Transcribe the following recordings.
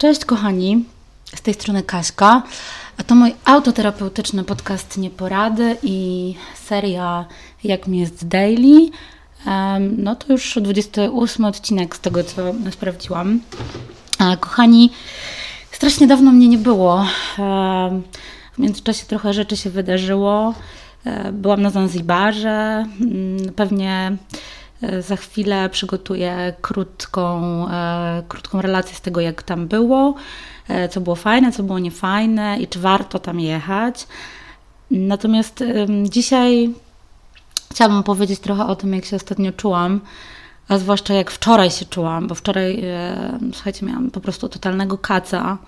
Cześć kochani, z tej strony Kaśka, a to mój autoterapeutyczny podcast Nieporady i seria Jak mi jest daily. No to już 28 odcinek z tego, co sprawdziłam. Kochani, strasznie dawno mnie nie było. W międzyczasie trochę rzeczy się wydarzyło. E, byłam na Zanzibarze. Mm, pewnie za chwilę przygotuję krótką, e, krótką relację z tego, jak tam było, co było fajne, co było niefajne i czy warto tam jechać. Natomiast dzisiaj chciałabym powiedzieć trochę o tym, jak się ostatnio czułam, a zwłaszcza jak wczoraj się czułam, bo wczoraj, słuchajcie, miałam po prostu totalnego kaca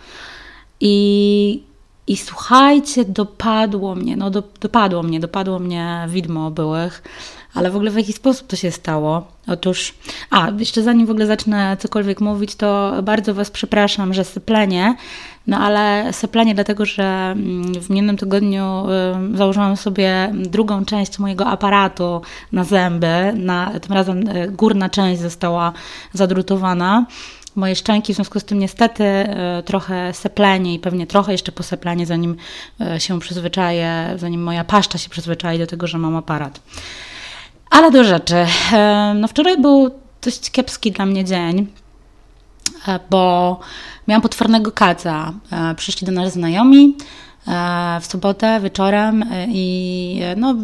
i i słuchajcie, dopadło mnie, no do, dopadło mnie, dopadło mnie widmo byłych, ale w ogóle w jaki sposób to się stało? Otóż, a jeszcze zanim w ogóle zacznę cokolwiek mówić, to bardzo Was przepraszam, że syplenie, no ale syplenie dlatego, że mm, w minionym tygodniu założyłam sobie drugą część mojego aparatu na zęby, na, tym razem y, górna część została zadrutowana moje szczęki, w związku z tym niestety e, trochę seplenie i pewnie trochę jeszcze poseplenie, zanim e, się przyzwyczaję, zanim moja paszcza się przyzwyczai do tego, że mam aparat. Ale do rzeczy. E, no wczoraj był dość kiepski dla mnie dzień, bo miałam potwornego kaca. Przyszli do nas znajomi, w sobotę wieczorem e, i e, no,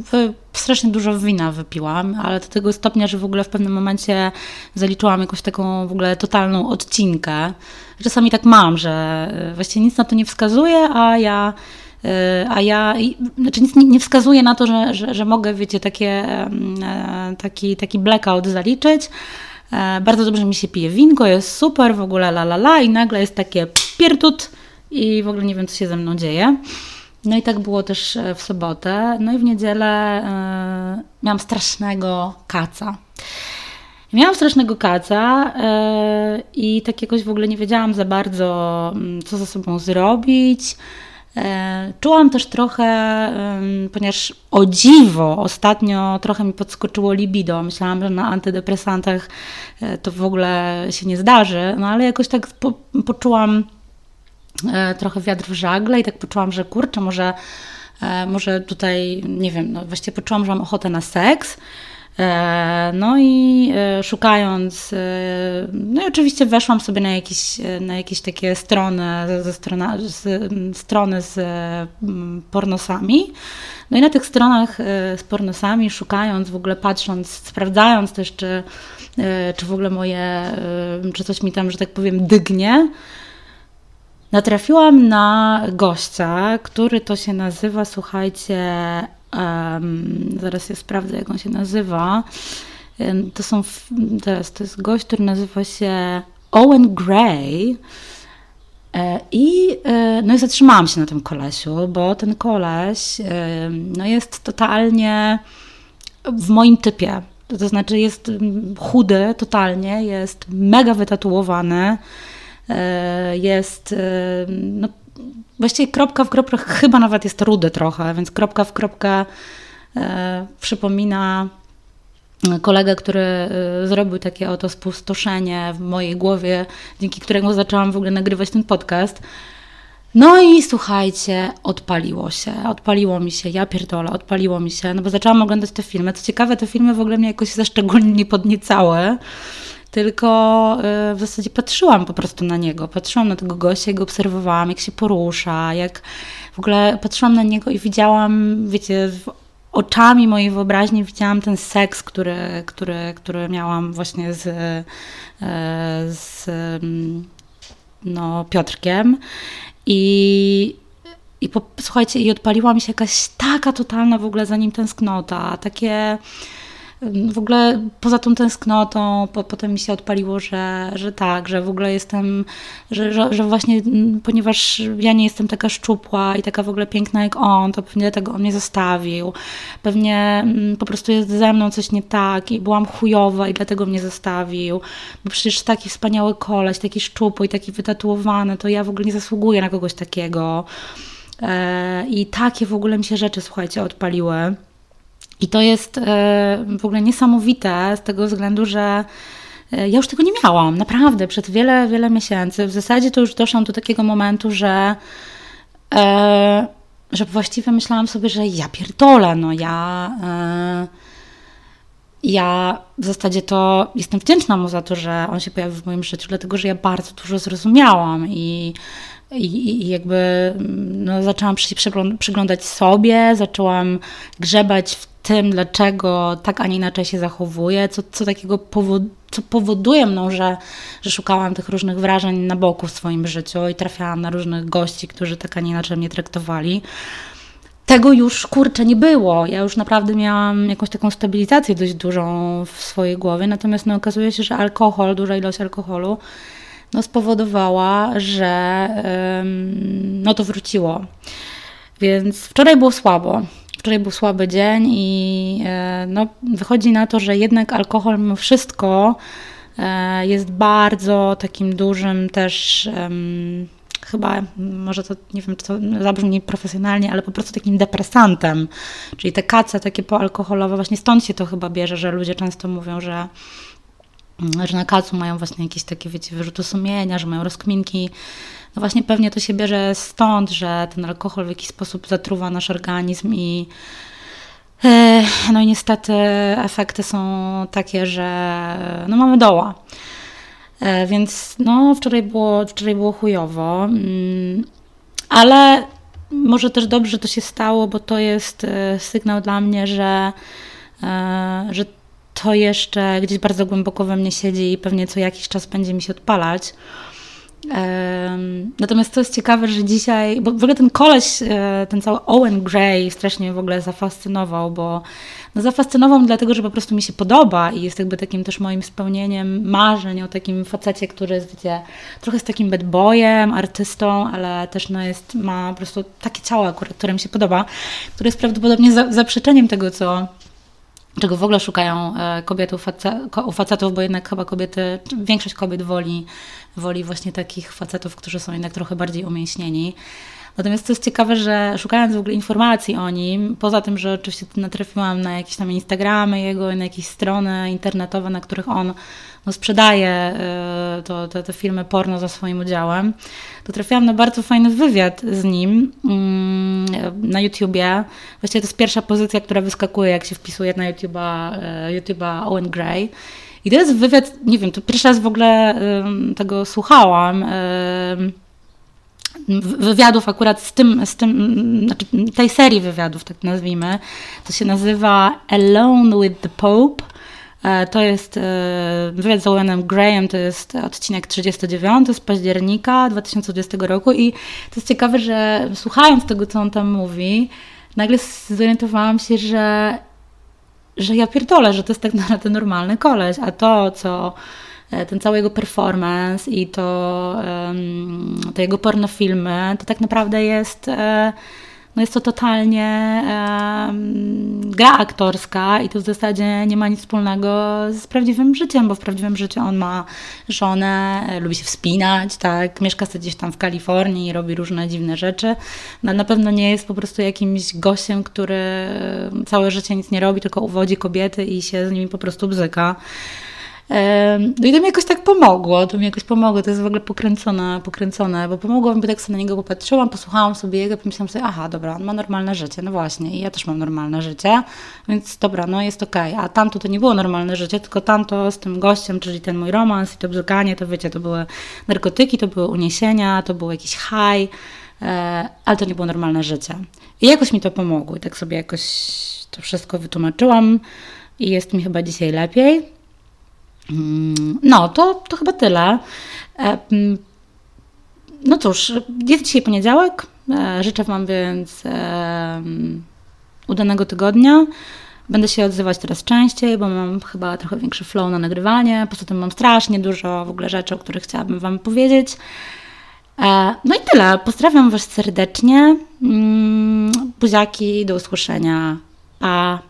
strasznie dużo wina wypiłam, ale do tego stopnia, że w ogóle w pewnym momencie zaliczyłam jakąś taką w ogóle totalną odcinkę. Czasami tak mam, że właściwie nic na to nie wskazuje, a ja a ja, znaczy nic nie wskazuje na to, że, że, że mogę, wiecie, takie, taki, taki blackout zaliczyć. Bardzo dobrze mi się pije winko, jest super, w ogóle la la la i nagle jest takie pierdut, i w ogóle nie wiem, co się ze mną dzieje. No i tak było też e, w sobotę. No i w niedzielę y, miałam strasznego kaca. Miałam strasznego kaca y, i tak jakoś w ogóle nie wiedziałam za bardzo, mm, co ze sobą zrobić. Czułam też trochę, ponieważ o dziwo ostatnio trochę mi podskoczyło libido. Myślałam, że na antydepresantach to w ogóle się nie zdarzy, no ale jakoś tak po, poczułam trochę wiatr w żagle i tak poczułam, że kurczę, może, e, może tutaj, nie wiem, no właściwie poczułam, że mam ochotę na seks. E, no i szukając, no i oczywiście weszłam sobie na jakieś, na jakieś takie strony ze strona, z, strony z pornosami. No i na tych stronach z pornosami, szukając, w ogóle patrząc, sprawdzając też, czy, czy w ogóle moje, czy coś mi tam, że tak powiem, dygnie, natrafiłam na gościa, który to się nazywa, słuchajcie, um, zaraz ja sprawdzę, jak on się nazywa. To są, teraz to jest gość, który nazywa się Owen Gray. E, I, e, no i zatrzymałam się na tym kolesiu, bo ten koleś no jest totalnie w moim typie. To znaczy jest chudy totalnie, jest mega wytatuowany, jest e, no, właściwie kropka w kropkę, chyba nawet jest rudy trochę, więc kropka w kropkę e, przypomina kolegę, który zrobił takie oto spustoszenie w mojej głowie, dzięki któremu zaczęłam w ogóle nagrywać ten podcast. No i słuchajcie, odpaliło się, odpaliło mi się, ja pierdolę, odpaliło mi się, no bo zaczęłam oglądać te filmy. Co ciekawe, te filmy w ogóle mnie jakoś szczególnie nie podniecały tylko y, w zasadzie patrzyłam po prostu na niego. Patrzyłam na tego gościa i go obserwowałam, jak się porusza, jak w ogóle patrzyłam na niego i widziałam, wiecie, oczami mojej wyobraźni widziałam ten seks, który, który, który miałam właśnie z, y, z mm, no, Piotrkiem. I, i po, słuchajcie, i odpaliła mi się jakaś taka totalna w ogóle za nim tęsknota, takie w ogóle poza tą tęsknotą, po, potem mi się odpaliło, że, że tak, że w ogóle jestem, że, że, że, właśnie ponieważ ja nie jestem taka szczupła i taka w ogóle piękna jak on, to pewnie dlatego on mnie zostawił. Pewnie po prostu jest ze mną coś nie tak i byłam chujowa i dlatego mnie zostawił. Bo przecież taki wspaniały koleś, taki szczupły i taki wytatuowany, to ja w ogóle nie zasługuję na kogoś takiego. E, I takie w ogóle mi się rzeczy, słuchajcie, odpaliły. I to jest e, w ogóle niesamowite z tego względu, że ja już tego nie miałam, naprawdę, przez wiele, wiele miesięcy. W zasadzie to już doszłam do takiego momentu, że, e, że właściwie myślałam sobie, że ja pierdolę, no ja... E, ja w zasadzie to jestem wdzięczna mu za to, że on się pojawił w moim życiu, dlatego że ja bardzo dużo zrozumiałam i, i, i jakby no, zaczęłam przyglądać sobie, zaczęłam grzebać w tym, dlaczego tak, a nie inaczej się zachowuję, co, co takiego co powoduje mną, że, że szukałam tych różnych wrażeń na boku w swoim życiu i trafiałam na różnych gości, którzy tak, a nie inaczej mnie traktowali tego już kurczę nie było. Ja już naprawdę miałam jakąś taką stabilizację dość dużą w swojej głowie, natomiast no, okazuje się, że alkohol, duża ilość alkoholu no, spowodowała, że ym, no to wróciło. Więc wczoraj było słabo. Wczoraj był słaby dzień i yy, no, wychodzi na to, że jednak alkohol mimo wszystko yy, jest bardzo takim dużym też. Yy, chyba, może to nie wiem, czy to zabrzmi profesjonalnie, ale po prostu takim depresantem. Czyli te kace takie poalkoholowe, właśnie stąd się to chyba bierze, że ludzie często mówią, że że na kacu mają właśnie jakieś takie, wiecie, wyrzuty sumienia, że mają rozkminki. No właśnie pewnie to się bierze stąd, że ten alkohol w jakiś sposób zatruwa nasz organizm i e, no i niestety efekty są takie, że no mamy doła. E, więc no, wczoraj było, wczoraj było chujowo, mm, ale może też dobrze że to się stało, bo to jest e, sygnał dla mnie, że, że to jeszcze gdzieś bardzo głęboko we mnie siedzi i pewnie co jakiś czas będzie mi się odpalać. Natomiast to jest ciekawe, że dzisiaj, bo w ogóle ten koleś, ten cały Owen Gray strasznie w ogóle zafascynował, bo no zafascynował mnie dlatego, że po prostu mi się podoba i jest jakby takim też moim spełnieniem marzeń o takim facecie, który jest, wiecie, trochę z takim bad boyem, artystą, ale też no jest, ma po prostu takie ciało akurat, które mi się podoba, które jest prawdopodobnie za, zaprzeczeniem tego, co czego w ogóle szukają e, kobiety u facetów, bo jednak chyba kobiety, większość kobiet woli, woli właśnie takich facetów, którzy są jednak trochę bardziej umięśnieni. Natomiast to jest ciekawe, że szukając w ogóle informacji o nim, poza tym, że oczywiście natrafiłam na jakieś tam Instagramy jego, na jakieś strony internetowe, na których on no, sprzedaje y, to, te, te filmy porno za swoim udziałem, to trafiłam na bardzo fajny wywiad z nim mm, na YouTubie. Właściwie to jest pierwsza pozycja, która wyskakuje, jak się wpisuje na YouTube'a, y, Owen Gray. I to jest wywiad, nie wiem, to pierwszy raz w ogóle tego słuchałam wywiadów akurat z tym, z tym, znaczy tej serii wywiadów, tak nazwijmy, to się nazywa Alone with the Pope. E, to jest e, wywiad z Owenem Graham, to jest odcinek 39 z października 2020 roku i to jest ciekawe, że słuchając tego, co on tam mówi, nagle zorientowałam się, że, że ja pierdolę, że to jest tak naprawdę normalny koleś, a to, co ten cały jego performance i to, to jego pornofilmy, to tak naprawdę jest, e, no jest to totalnie gra aktorska i to w zasadzie nie ma nic wspólnego z prawdziwym życiem, bo w prawdziwym życiu on ma żonę, e, lubi się wspinać, tak, mieszka sobie gdzieś tam w Kalifornii i robi różne dziwne rzeczy. No, na pewno nie jest po prostu jakimś gościem, który całe życie nic nie robi, tylko uwodzi kobiety i się z nimi po prostu bzyka. No i to mi jakoś tak pomogło, to mi jakoś pomogło, to jest w ogóle pokręcone, pokręcone, bo pomogło mi, bo tak sobie na niego popatrzyłam, posłuchałam sobie jego, pomyślałam sobie, aha, dobra, on ma normalne życie, no właśnie, i ja też mam normalne życie, więc dobra, no jest okej, okay. a tamto to nie było normalne życie, tylko tamto z tym gościem, czyli ten mój romans i to bzykanie, to wiecie, to były narkotyki, to były uniesienia, to był jakiś high, e, ale to nie było normalne życie. I jakoś mi to pomogło i tak sobie jakoś to wszystko wytłumaczyłam i jest mi chyba dzisiaj lepiej. Mm, no, to, to chyba tyle. E, mm, no cóż, jest dzisiaj poniedziałek. E, życzę Wam więc e, mm, udanego tygodnia. Będę się odzywać teraz częściej, bo mam chyba trochę większy flow na nagrywanie. Poza tym mam strasznie dużo w ogóle rzeczy, o których chciałabym Wam powiedzieć. No i tyle. Pozdrawiam Was serdecznie. Buziaki, do usłyszenia. Pa!